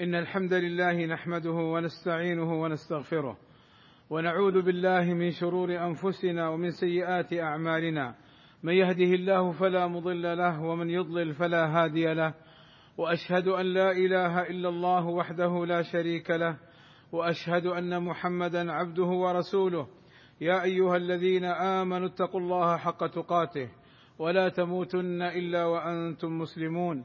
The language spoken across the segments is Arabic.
إن الحمد لله نحمده ونستعينه ونستغفره ونعوذ بالله من شرور أنفسنا ومن سيئات أعمالنا. من يهده الله فلا مضل له ومن يضلل فلا هادي له. وأشهد أن لا إله إلا الله وحده لا شريك له. وأشهد أن محمدا عبده ورسوله. يا أيها الذين آمنوا اتقوا الله حق تقاته. ولا تموتن إلا وأنتم مسلمون.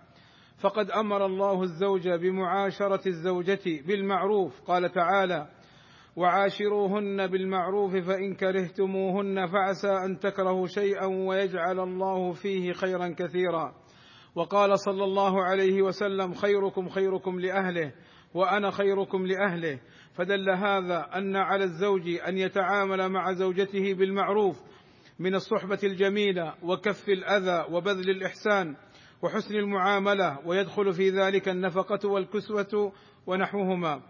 فقد أمر الله الزوج بمعاشرة الزوجة بالمعروف. قال تعالى وعاشروهن بالمعروف فإن كرهتموهن فعسى أن تكرهوا شيئا ويجعل الله فيه خيرا كثيرا. وقال صلى الله عليه وسلم خيركم خيركم لأهله وأنا خيركم لأهله. فدل هذا أن على الزوج أن يتعامل مع زوجته بالمعروف من الصحبة الجميلة وكف الأذى وبذل الإحسان. وحسن المعاملة ويدخل في ذلك النفقة والكسوة ونحوهما.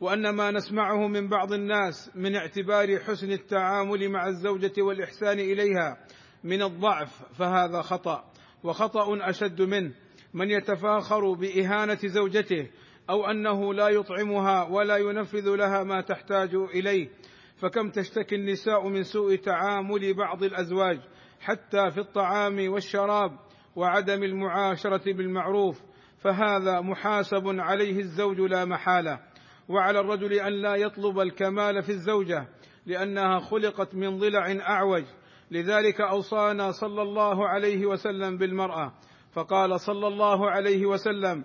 وأن ما نسمعه من بعض الناس من اعتبار حسن التعامل مع الزوجة والإحسان إليها من الضعف فهذا خطأ. وخطأ أشد منه من يتفاخر بإهانة زوجته أو أنه لا يطعمها ولا ينفذ لها ما تحتاج إليه. فكم تشتكي النساء من سوء تعامل بعض الأزواج حتى في الطعام والشراب؟ وعدم المعاشرة بالمعروف فهذا محاسب عليه الزوج لا محالة. وعلى الرجل أن لا يطلب الكمال في الزوجة لأنها خلقت من ضلع أعوج. لذلك أوصانا صلى الله عليه وسلم بالمرأة. فقال صلى الله عليه وسلم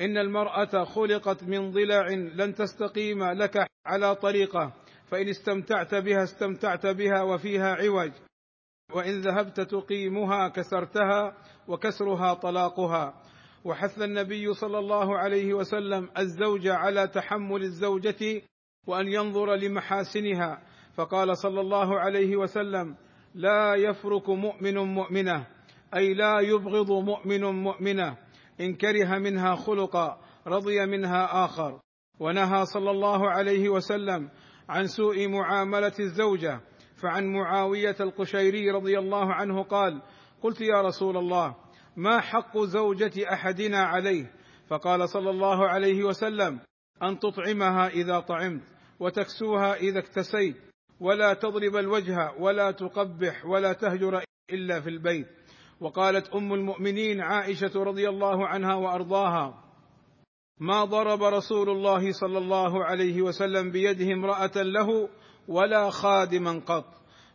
إن المرأة خلقت من ضلع لن تستقيم لك على طريقة فإن استمتعت بها استمتعت بها وفيها عوج. وإن ذهبت تقيمها كسرتها وكسرها طلاقها. وحث النبي صلى الله عليه وسلم الزوج على تحمل الزوجة وأن ينظر لمحاسنها. فقال صلى الله عليه وسلم لا يفرك مؤمن مؤمنة أي لا يبغض مؤمن مؤمنة إن كره منها خلقا رضي منها آخر. ونهى صلى الله عليه وسلم عن سوء معاملة الزوجة فعن معاوية القشيري رضي الله عنه قال قلت يا رسول الله ما حق زوجة أحدنا عليه؟ فقال صلى الله عليه وسلم أن تطعمها إذا طعمت وتكسوها إذا اكتسيت ولا تضرب الوجه ولا تقبح ولا تهجر إلا في البيت. وقالت أم المؤمنين عائشة رضي الله عنها وأرضاها ما ضرب رسول الله صلى الله عليه وسلم بيده امرأة له ولا خادما قط.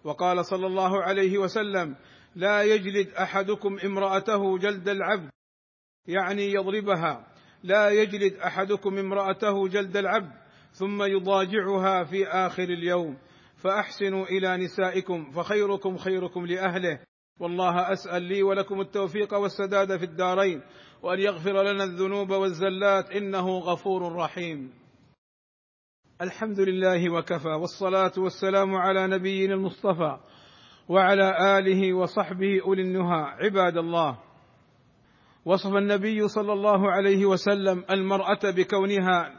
وقال صلى الله عليه وسلم لا يجلد أحدكم امرأته جلد العبد يعني يضربها. لا يجلد أحدكم امرأته جلد العبد ثم يضاجعها في آخر اليوم. فأحسنوا إلى نسائكم فخيركم خيركم لأهله. والله أسأل لي ولكم التوفيق والسداد في الدارين وأن يغفر لنا الذنوب والزلات إنه غفور رحيم. الحمد لله وكفى والصلاة والسلام على نبينا المصطفى وعلى آله وصحبه أولي النهى. عباد الله وصف النبي صلى الله عليه وسلم المرأة بكونها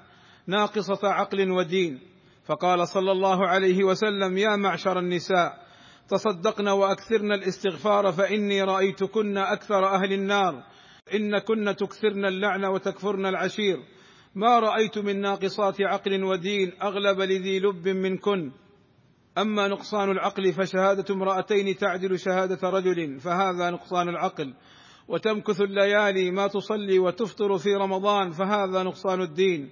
ناقصة عقل ودين. فقال صلى الله عليه وسلم يا معشر النساء تصدقن وأكثرن الاستغفار فإني رأيتكن أكثر أهل النار. ان كن تكثرن اللعن وتكفرن العشير. ما رأيت من ناقصات عقل ودين أغلب لذي لب منكن أما نقصان العقل فشهادة امرأتين تعدل شهادة رجل فهذا نقصان العقل. وتمكث الليالي ما تصلي وتفطر في رمضان فهذا نقصان الدين.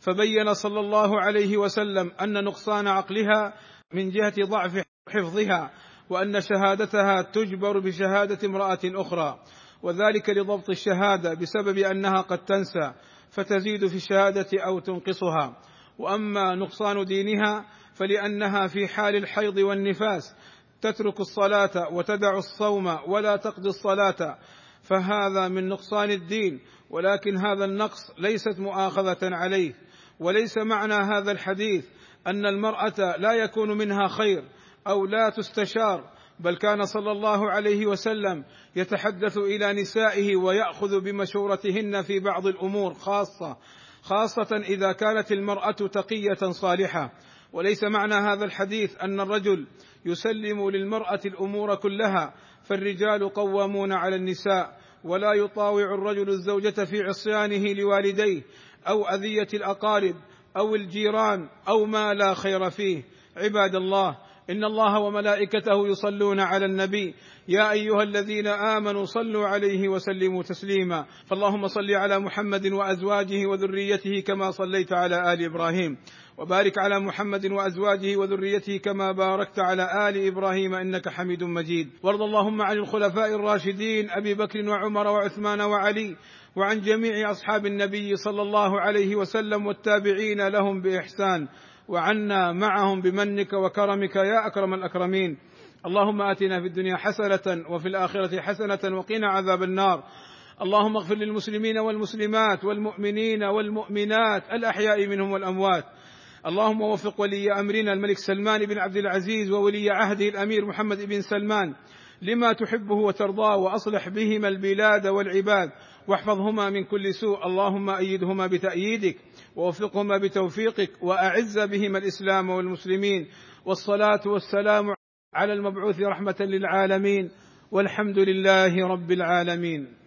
فبين صلى الله عليه وسلم أن نقصان عقلها من جهة ضعف حفظها وأن شهادتها تجبر بشهادة امرأة أخرى. وذلك لضبط الشهادة بسبب أنها قد تنسى. فتزيد في الشهادة أو تنقصها. وأما نقصان دينها فلأنها في حال الحيض والنفاس تترك الصلاة وتدع الصوم ولا تقضي الصلاة فهذا من نقصان الدين ولكن هذا النقص ليست مؤاخذة عليه. وليس معنى هذا الحديث أن المرأة لا يكون منها خير أو لا تستشار بل كان صلى الله عليه وسلم يتحدث إلى نسائه ويأخذ بمشورتهن في بعض الأمور خاصة خاصة إذا كانت المرأة تقية صالحة. وليس معنى هذا الحديث أن الرجل يسلم للمرأة الأمور كلها فالرجال قوامون على النساء ولا يطاوع الرجل الزوجة في عصيانه لوالديه أو أذية الأقارب أو الجيران أو ما لا خير فيه. عباد الله إن الله وملائكته يصلون على النبي. يا أيها الذين آمنوا صلوا عليه وسلموا تسليما. فاللهم صل على محمد وأزواجه وذريته كما صليت على آل إبراهيم. وبارك على محمد وأزواجه وذريته كما باركت على آل إبراهيم إنك حميد مجيد. وارض اللهم عن الخلفاء الراشدين أبي بكر وعمر وعثمان وعلي وعن جميع أصحاب النبي صلى الله عليه وسلم والتابعين لهم بإحسان. وعنا معهم بمنك وكرمك يا أكرم الأكرمين. اللهم آتنا في الدنيا حسنة وفي الآخرة حسنة وقنا عذاب النار. اللهم اغفر للمسلمين والمسلمات والمؤمنين والمؤمنات الأحياء منهم والأموات. اللهم وفق ولي أمرنا الملك سلمان بن عبد العزيز وولي عهده الأمير محمد بن سلمان لما تحبه وترضاه وأصلح بهما البلاد والعباد. واحفظهما من كل سوء. اللهم أيدهما بتأييدك ووفقهما بتوفيقك وأعز بهما الإسلام والمسلمين. والصلاة والسلام على المبعوث رحمة للعالمين. والحمد لله رب العالمين.